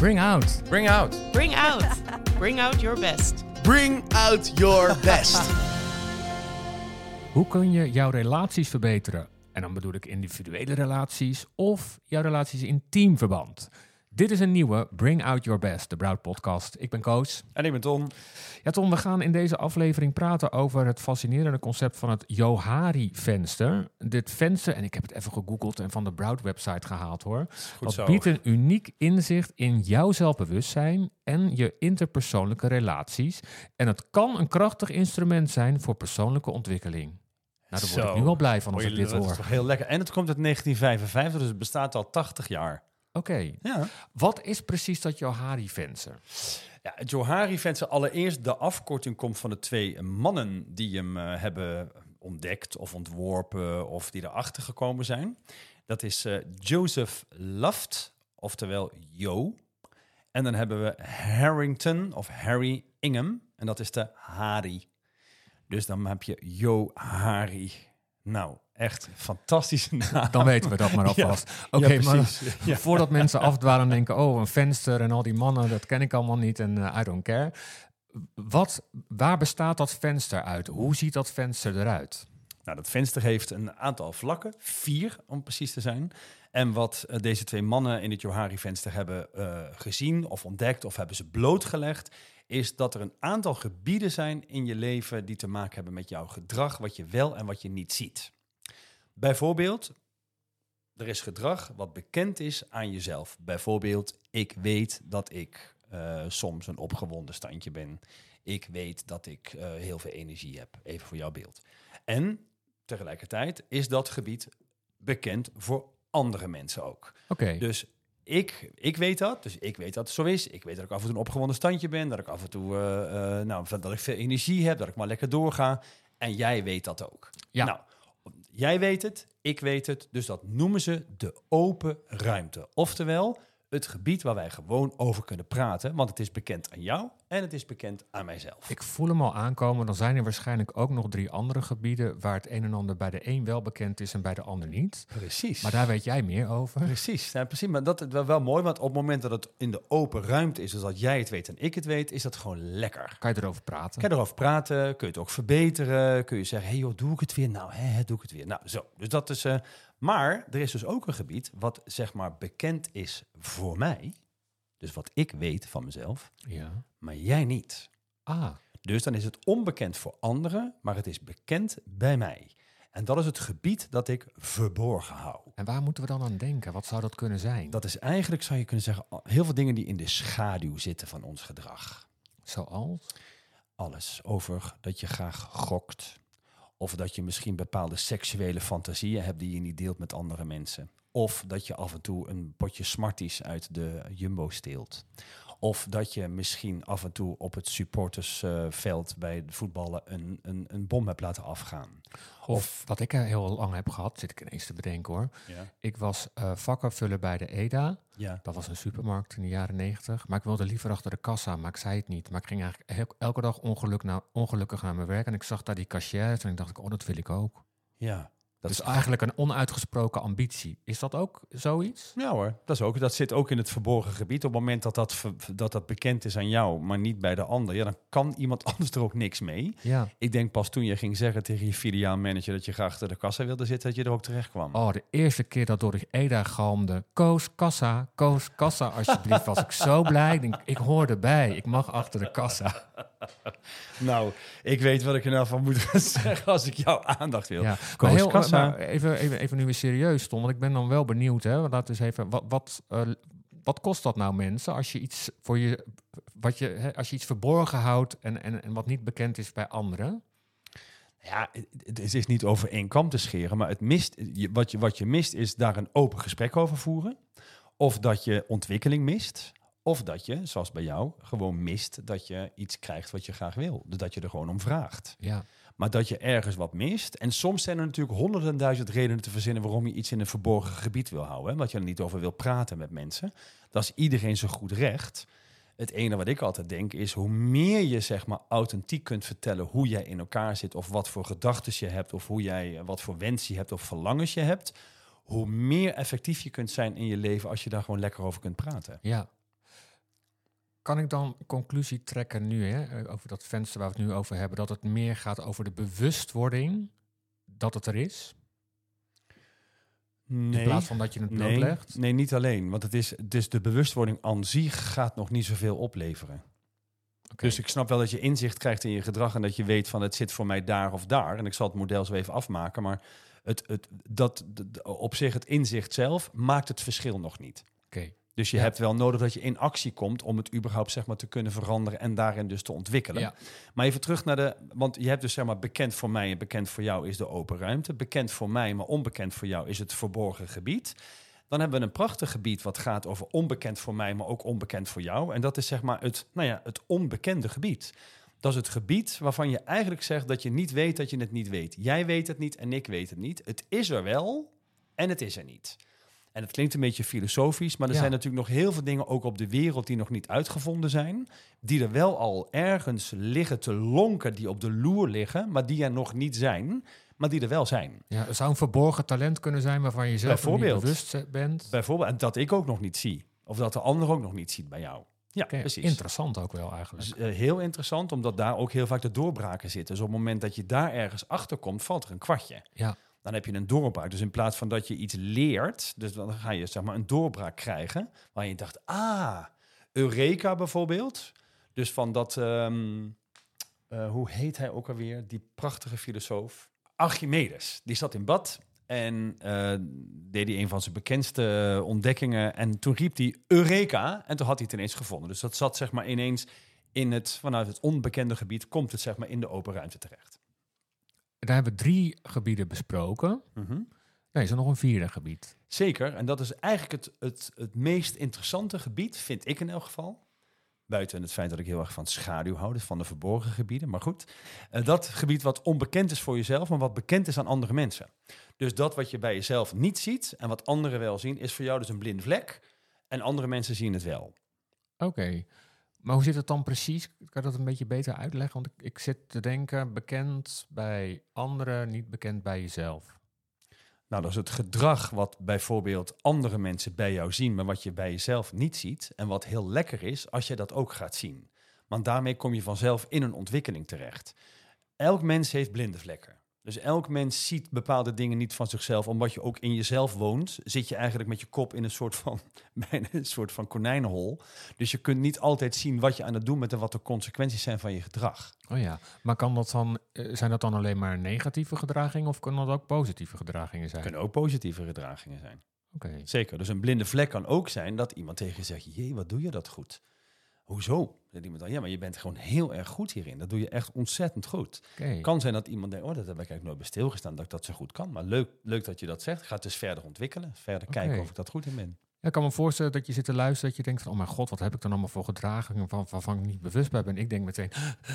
Bring out. Bring out. Bring out. Bring out your best. Bring out your best. Hoe kun je jouw relaties verbeteren? En dan bedoel ik individuele relaties of jouw relaties in teamverband. Dit is een nieuwe Bring Out Your Best, de Broud podcast. Ik ben Koos. En ik ben Tom. Ja, Tom, we gaan in deze aflevering praten over het fascinerende concept van het Johari-venster. Dit venster, en ik heb het even gegoogeld en van de Broud-website gehaald hoor. Goed dat biedt een uniek inzicht in jouw zelfbewustzijn en je interpersoonlijke relaties. En het kan een krachtig instrument zijn voor persoonlijke ontwikkeling. Nou, daar word ik nu al blij van als ik dit dat hoor. is toch heel lekker. En het komt uit 1955, dus het bestaat al 80 jaar. Oké, Ja. wat is precies dat Johari-venster? Ja, het Johari-venster, allereerst de afkorting komt van de twee mannen die hem eh, hebben ontdekt of ontworpen of die erachter gekomen zijn. Dat is eh, Joseph Luft, oftewel Jo. En dan hebben we Harrington of Harry Ingham en dat is de Hari. Dus dan heb je Jo Hari. Nou, echt fantastische naam. Dan weten we dat maar Ja. alvast. Oké, Ja, maar. Ja. voordat mensen afdwalen en denken... oh, een venster en al die mannen, dat ken ik allemaal niet en eh, I don't care. Wat, waar bestaat dat venster uit? Hoe ziet dat venster eruit? Nou, dat venster heeft een aantal vlakken, vier om precies te zijn. En wat eh, deze twee mannen in het Johari-venster hebben eh, gezien of ontdekt of hebben ze blootgelegd, is dat er een aantal gebieden zijn in je leven die te maken hebben met jouw gedrag, wat je wel en wat je niet ziet. Bijvoorbeeld, er is gedrag wat bekend is aan jezelf. Bijvoorbeeld, ik weet dat ik eh, soms een opgewonden standje ben. Ik weet dat ik eh, heel veel energie heb. Even voor jouw beeld. En tegelijkertijd is dat gebied bekend voor andere mensen ook. Oké, Dus ik, ik weet dat. Dus ik weet dat het zo is. Ik weet dat ik af en toe een opgewonden standje ben. Dat ik af en toe eh, nou, dat ik veel energie heb. Dat ik maar lekker doorga. En jij weet dat ook. Ja. Nou, jij weet het. Ik weet het. Dus dat noemen ze de open ruimte. Oftewel, het gebied waar wij gewoon over kunnen praten. Want het is bekend aan jou en het is bekend aan mijzelf. ik voel hem al aankomen. Dan zijn er waarschijnlijk ook nog drie andere gebieden... waar het een en ander bij de een wel bekend is en bij de ander niet. Precies. Maar daar weet jij meer over. Precies, ja, precies. Maar dat is wel, wel mooi, want op het moment dat het in de open ruimte is, dus dat jij het weet en ik het weet, is dat gewoon lekker. Kan je erover praten? Kan je erover praten, kun je het ook verbeteren, kun je zeggen, hey joh, doe ik het weer? Nou, hè, hè, doe ik het weer. Nou, zo. Dus dat is, eh, maar er is dus ook een gebied wat zeg maar bekend is voor mij, dus wat ik weet van mezelf, Ja. maar jij niet. Ah, Dus dan is het onbekend voor anderen, maar het is bekend bij mij. En dat is het gebied dat ik verborgen hou. en waar moeten we dan aan denken? Wat zou dat kunnen zijn? Dat is eigenlijk, zou je kunnen zeggen, heel veel dingen die in de schaduw zitten van ons gedrag. Zoals? Alles over dat je graag gokt. Of dat je misschien bepaalde seksuele fantasieën hebt die je niet deelt met andere mensen. Of dat je af en toe een potje Smarties uit de Jumbo steelt. Of dat je misschien af en toe op het supportersveld bij het voetballen een, een, een bom hebt laten afgaan. Of wat ik er heel lang heb gehad, zit ik ineens te bedenken hoor. Ja. Ik was eh vakkenvuller bij de EDA. Ja. Dat was een supermarkt in de jaren negentig. Maar ik wilde liever achter de kassa, maar ik zei het niet. Maar ik ging eigenlijk el- elke dag ongeluk ongelukkig naar mijn werk. En ik zag daar die cashiers en ik dacht, oh, dat wil ik ook. ja. Dat dus is eigenlijk een onuitgesproken ambitie. Is dat ook zoiets? Ja hoor, dat, is ook, dat zit ook in het verborgen gebied. Op het moment dat dat, dat dat bekend is aan jou, maar niet bij de ander, ja, dan kan iemand anders er ook niks mee. Ja. Ik denk pas toen je ging zeggen tegen je filiaalmanager dat je graag achter de kassa wilde zitten, dat je er ook terecht kwam. Oh, de eerste keer dat door de EDA galmde. Koos, kassa, koos, kassa, alsjeblieft. Was ik zo blij. Ik, denk, ik hoor erbij. Ik mag achter de kassa. Nou, ik weet wat ik er nou van moet zeggen als ik jouw aandacht wil. Ja, maar, heel, maar even, even, even nu weer serieus, Tom. Want ik ben dan wel benieuwd. Hè? Laat eens even, wat, wat, eh, wat kost dat nou mensen als je iets voor je, wat je, hè, als je iets verborgen houdt en, en, en wat niet bekend is bij anderen? Ja, het- is niet over één kam te scheren, maar het mist, wat, je, wat je mist is daar een open gesprek over voeren. Of dat je ontwikkeling mist. Of dat je, zoals bij jou, gewoon mist dat je iets krijgt wat je graag wil. Dus dat je er gewoon om vraagt. Ja, Maar dat je ergens wat mist. En soms zijn er natuurlijk honderden duizend redenen te verzinnen waarom je iets in een verborgen gebied wil houden. Hè? Wat je er niet over wil praten met mensen. Dat is iedereen zo goed recht. Het ene wat ik altijd denk is, hoe meer je zeg maar authentiek kunt vertellen hoe jij in elkaar zit, of wat voor gedachten je hebt, of hoe jij, eh, wat voor wens je hebt, of verlangens je hebt, hoe meer effectief je kunt zijn in je leven als je daar gewoon lekker over kunt praten. ja. Kan ik dan conclusie trekken nu, hè, eh, over dat venster waar we het nu over hebben, dat het meer gaat over de bewustwording dat het er is, Nee. in plaats van dat je het nee, blootlegt? nee, niet alleen. Want het is, het is de bewustwording aan zich gaat nog niet zoveel opleveren. Dus ik snap wel dat je inzicht krijgt in je gedrag en dat je weet van het zit voor mij daar of daar. En ik zal het model zo even afmaken, maar het, het, dat, op zich het inzicht zelf maakt het verschil nog niet. Oké. Dus je Ja. hebt wel nodig dat je in actie komt om het überhaupt zeg maar, te kunnen veranderen en daarin dus te ontwikkelen. Ja. Maar even terug naar de, want je hebt dus zeg maar bekend voor mij en bekend voor jou is de open ruimte. Bekend voor mij, maar onbekend voor jou is het verborgen gebied. Dan hebben we een prachtig gebied wat gaat over onbekend voor mij, maar ook onbekend voor jou. En dat is zeg maar het, nou ja, het onbekende gebied. Dat is het gebied waarvan je eigenlijk zegt dat je niet weet dat je het niet weet. Jij weet het niet en ik weet het niet. Het is er wel en het is er niet. En het klinkt een beetje filosofisch, maar er Ja. zijn natuurlijk nog heel veel dingen ook op de wereld die nog niet uitgevonden zijn. Die er wel al ergens liggen te lonken, die op de loer liggen, maar die er nog niet zijn, maar die er wel zijn. Ja, er zou een verborgen talent kunnen zijn waarvan je zelf niet bewust bent. Bijvoorbeeld, en dat ik ook nog niet zie. Of dat de ander ook nog niet ziet bij jou. Ja, precies. Interessant ook wel eigenlijk. Dus, eh, heel interessant, omdat daar ook heel vaak de doorbraken zitten. Dus op het moment dat je daar ergens achter komt, valt er een kwartje. Ja. Dan heb je een doorbraak. Dus in plaats van dat je iets leert, dus dan ga je zeg maar een doorbraak krijgen. Waar je dacht, ah, Eureka bijvoorbeeld. Dus van dat, ehm, eh, hoe heet hij ook alweer? Die prachtige filosoof. Archimedes. Die zat in bad en eh, deed hij een van zijn bekendste eh, ontdekkingen. En toen riep hij Eureka en toen had hij het ineens gevonden. Dus dat zat zeg maar ineens in het, vanuit het onbekende gebied, komt het zeg maar in de open ruimte terecht. Daar hebben we drie gebieden besproken. Nee, is er nog een vierde gebied? Zeker, en dat is eigenlijk het, het, het meest interessante gebied, vind ik in elk geval. Buiten het feit dat ik heel erg van schaduw hou, dus van de verborgen gebieden. Maar goed, eh, dat gebied wat onbekend is voor jezelf, maar wat bekend is aan andere mensen. Dus dat wat je bij jezelf niet ziet en wat anderen wel zien, is voor jou dus een blinde vlek. En andere mensen zien het wel. Oké. Maar hoe zit het dan precies? Kan dat een beetje beter uitleggen? Want ik, ik zit te denken, bekend bij anderen, niet bekend bij jezelf. Nou, dat is het gedrag wat bijvoorbeeld andere mensen bij jou zien, maar wat je bij jezelf niet ziet. En wat heel lekker is als je dat ook gaat zien. Want daarmee kom je vanzelf in een ontwikkeling terecht. Elk mens heeft blinde vlekken. Dus elk mens ziet bepaalde dingen niet van zichzelf. Omdat je ook in jezelf woont, zit je eigenlijk met je kop in een soort van, bijna een soort van konijnenhol. Dus je kunt niet altijd zien wat je aan het doen bent en wat de consequenties zijn van je gedrag. Oh ja, maar kan dat dan, eh, zijn dat dan alleen maar negatieve gedragingen of kunnen dat ook positieve gedragingen zijn? kunnen ook positieve gedragingen zijn. Oké. Zeker. Dus een blinde vlek kan ook zijn dat iemand tegen je zegt: Jee, wat doe je dat goed? Hoezo? Zegt iemand dan, ja, maar je bent gewoon heel erg goed hierin. Dat doe je echt ontzettend goed. Kan zijn dat iemand denkt, oh, dat heb ik eigenlijk nooit bij stilgestaan, dat ik dat zo goed kan. Maar leuk, leuk dat je dat zegt. Ga het dus verder ontwikkelen. Verder kijken of ik dat goed in ben. Ja, ik kan me voorstellen dat je zit te luisteren dat je denkt van, oh mijn god, wat heb ik dan allemaal voor gedragingen van, waarvan ik niet bewust bij ben. Ik denk meteen,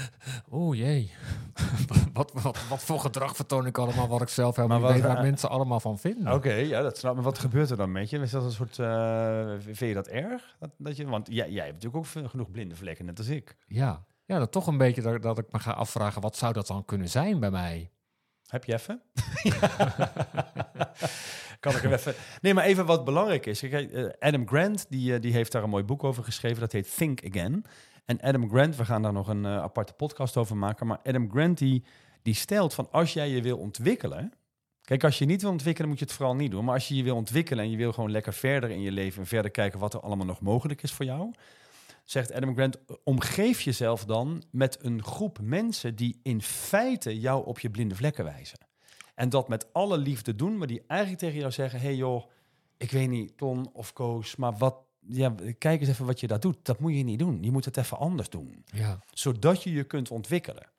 oh jee, wat, wat, wat voor gedrag vertoon ik allemaal wat ik zelf helemaal Maar niet weet wat- waar mensen allemaal van vinden. Oké, ja, dat snap ik. Wat gebeurt er dan met je? Is dat een soort, eh, vind je dat erg? Dat, dat je, want jij, jij hebt natuurlijk ook genoeg blinde vlekken, net als ik. Ja, ja dat toch een beetje dat, dat ik me ga afvragen, wat zou dat dan kunnen zijn bij mij? Heb je even? kan ik hem even... Nee, maar even wat belangrijk is. Kijk, eh, Adam Grant, die, eh, die heeft daar een mooi boek over geschreven. Dat heet Think Again. En Adam Grant, we gaan daar nog een eh, aparte podcast over maken. Maar Adam Grant, die, die stelt van als jij je wil ontwikkelen... Kijk, als je niet wil ontwikkelen, moet je het vooral niet doen. Maar als je je wil ontwikkelen en je wil gewoon lekker verder in je leven... en verder kijken wat er allemaal nog mogelijk is voor jou... zegt Adam Grant, omgeef jezelf dan met een groep mensen... die in feite jou op je blinde vlekken wijzen. En dat met alle liefde doen, maar die eigenlijk tegen jou zeggen: hey joh, ik weet niet, Ton of Koos, maar wat, ja, kijk eens even wat je daar doet. Dat moet je niet doen. Je moet het even anders doen, Ja, zodat je je kunt ontwikkelen.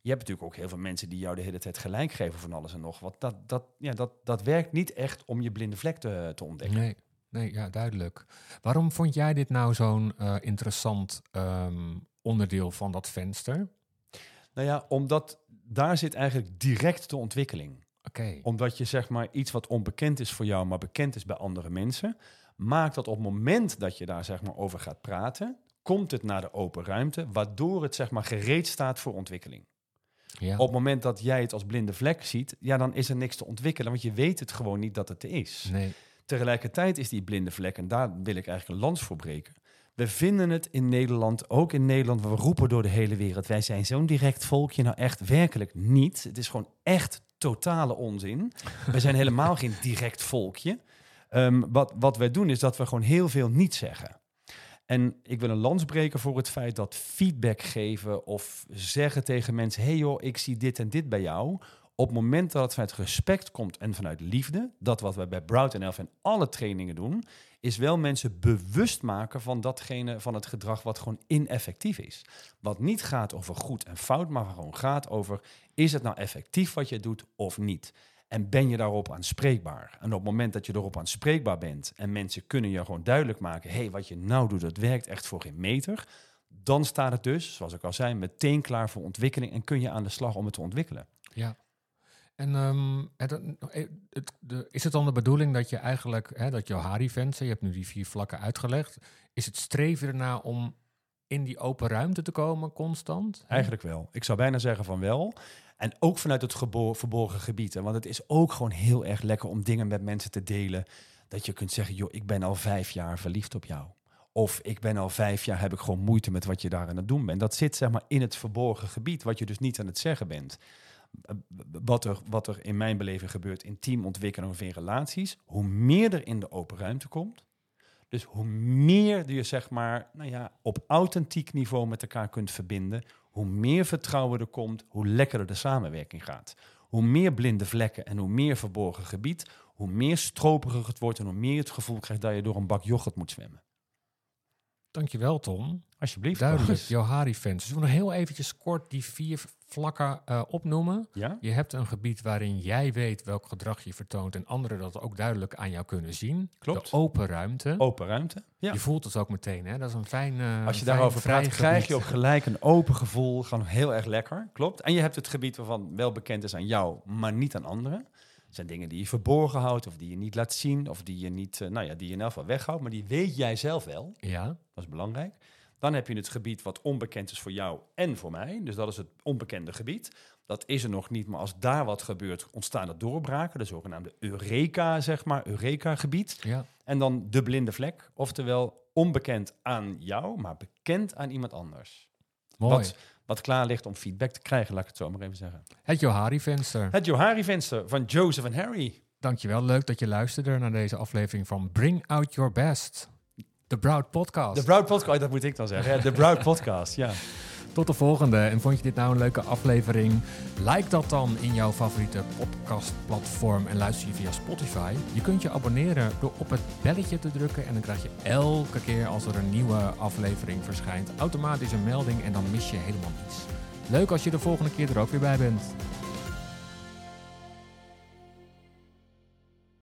Je hebt natuurlijk ook heel veel mensen die jou de hele tijd gelijk geven van alles en nog wat. Dat, dat, ja, dat, dat werkt niet echt om je blinde vlek te, te ontdekken. nee, nee, ja, duidelijk. Waarom vond jij dit nou zo'n eh, interessant ehm, onderdeel van dat venster? Nou ja, omdat daar zit eigenlijk direct de ontwikkeling. Omdat je zeg maar iets wat onbekend is voor jou, maar bekend is bij andere mensen, maakt dat op het moment dat je daar zeg maar over gaat praten, komt het naar de open ruimte, waardoor het zeg maar gereed staat voor ontwikkeling. ja. Op het moment dat jij het als blinde vlek ziet, ja, dan is er niks te ontwikkelen, want je weet het gewoon niet dat het er is. Nee, Tegelijkertijd is die blinde vlek, en daar wil ik eigenlijk een lans voor breken, We vinden het in Nederland, ook in Nederland, we roepen door de hele wereld. Wij zijn zo'n direct volkje. Nou, echt werkelijk niet. Het is gewoon echt totale onzin. We zijn helemaal geen direct volkje. Ehm, wat, wat wij doen is dat we gewoon heel veel niet zeggen. En ik wil een lans breken voor het feit dat feedback geven of zeggen tegen mensen: hey joh, ik zie dit en dit bij jou. Op het moment dat het vanuit respect komt en vanuit liefde, dat wat we bij Brout en Elf en alle trainingen doen, is wel mensen bewust maken van datgene van het gedrag wat gewoon ineffectief is. Wat niet gaat over goed en fout, maar gewoon gaat over: is het nou effectief wat je doet of niet? En ben je daarop aanspreekbaar? En op het moment dat je erop aanspreekbaar bent en mensen kunnen je gewoon duidelijk maken: hé, hey, wat je nou doet, dat werkt echt voor geen meter. Dan staat het dus, zoals ik al zei, meteen klaar voor ontwikkeling en kun je aan de slag om het te ontwikkelen. Ja. En ehm, het, de, is het dan de bedoeling dat je eigenlijk, hè, dat jouw Hari-fans, je hebt nu die vier vlakken uitgelegd, is het streven erna om in die open ruimte te komen constant? Eigenlijk wel. Ik zou bijna zeggen van wel. En ook vanuit het verborgen gebied. Want het is ook gewoon heel erg lekker om dingen met mensen te delen. Dat je kunt zeggen, joh, ik ben al vijf jaar verliefd op jou. Of ik ben al vijf jaar, heb ik gewoon moeite met wat je daar aan het doen bent. Dat zit zeg maar in het verborgen gebied, wat je dus niet aan het zeggen bent. Wat er, wat er in mijn beleving gebeurt in teamontwikkeling of in relaties, hoe meer er in de open ruimte komt, dus hoe meer je zeg maar, nou ja, op authentiek niveau met elkaar kunt verbinden, hoe meer vertrouwen er komt, hoe lekkerder de samenwerking gaat. Hoe meer blinde vlekken en hoe meer verborgen gebied, hoe meer stroperig het wordt en hoe meer het gevoel krijgt dat je door een bak yoghurt moet zwemmen. Dankjewel, Tom. Alsjeblieft. Duidelijk, Johari-fans. Dus we nog heel eventjes kort die vier vlakken uh, opnoemen. Ja? Je hebt een gebied waarin jij weet welk gedrag je vertoont en anderen dat ook duidelijk aan jou kunnen zien. Klopt. De open ruimte. Open ruimte. Ja. Je voelt het ook meteen, hè? Dat is een fijn. Uh, Als je daarover praat, krijg je ook gelijk een open gevoel. Gewoon heel erg lekker. Klopt. En je hebt het gebied waarvan wel bekend is aan jou, maar niet aan anderen zijn dingen die je verborgen houdt of die je niet laat zien of die je niet, uh, nou ja, die je in elk geval weghoudt, maar die weet jij zelf wel. Ja. Dat is belangrijk. Dan heb je het gebied wat onbekend is voor jou en voor mij. Dus dat is het onbekende gebied. Dat is er nog niet, maar als daar wat gebeurt, ontstaan er doorbraken. De zogenaamde Eureka, zeg maar, Eureka-gebied. Ja. En dan de blinde vlek, oftewel onbekend aan jou, maar bekend aan iemand anders. Mooi. Wat, wat klaar ligt om feedback te krijgen, laat ik het zo maar even zeggen. Het Johari-venster. Het Johari-venster van Joseph en Harry. Dankjewel, leuk dat je luisterde naar deze aflevering van Bring Out Your Best. De Broud Podcast. De Broud Podcast, dat moet ik dan zeggen. De Broud Podcast, ja. Tot de volgende. En vond je dit nou een leuke aflevering? Like dat dan in jouw favoriete podcastplatform en luister je via Spotify. Je kunt je abonneren door op het belletje te drukken en dan krijg je elke keer als er een nieuwe aflevering verschijnt automatisch een melding en dan mis je helemaal niets. Leuk als je de volgende keer er ook weer bij bent.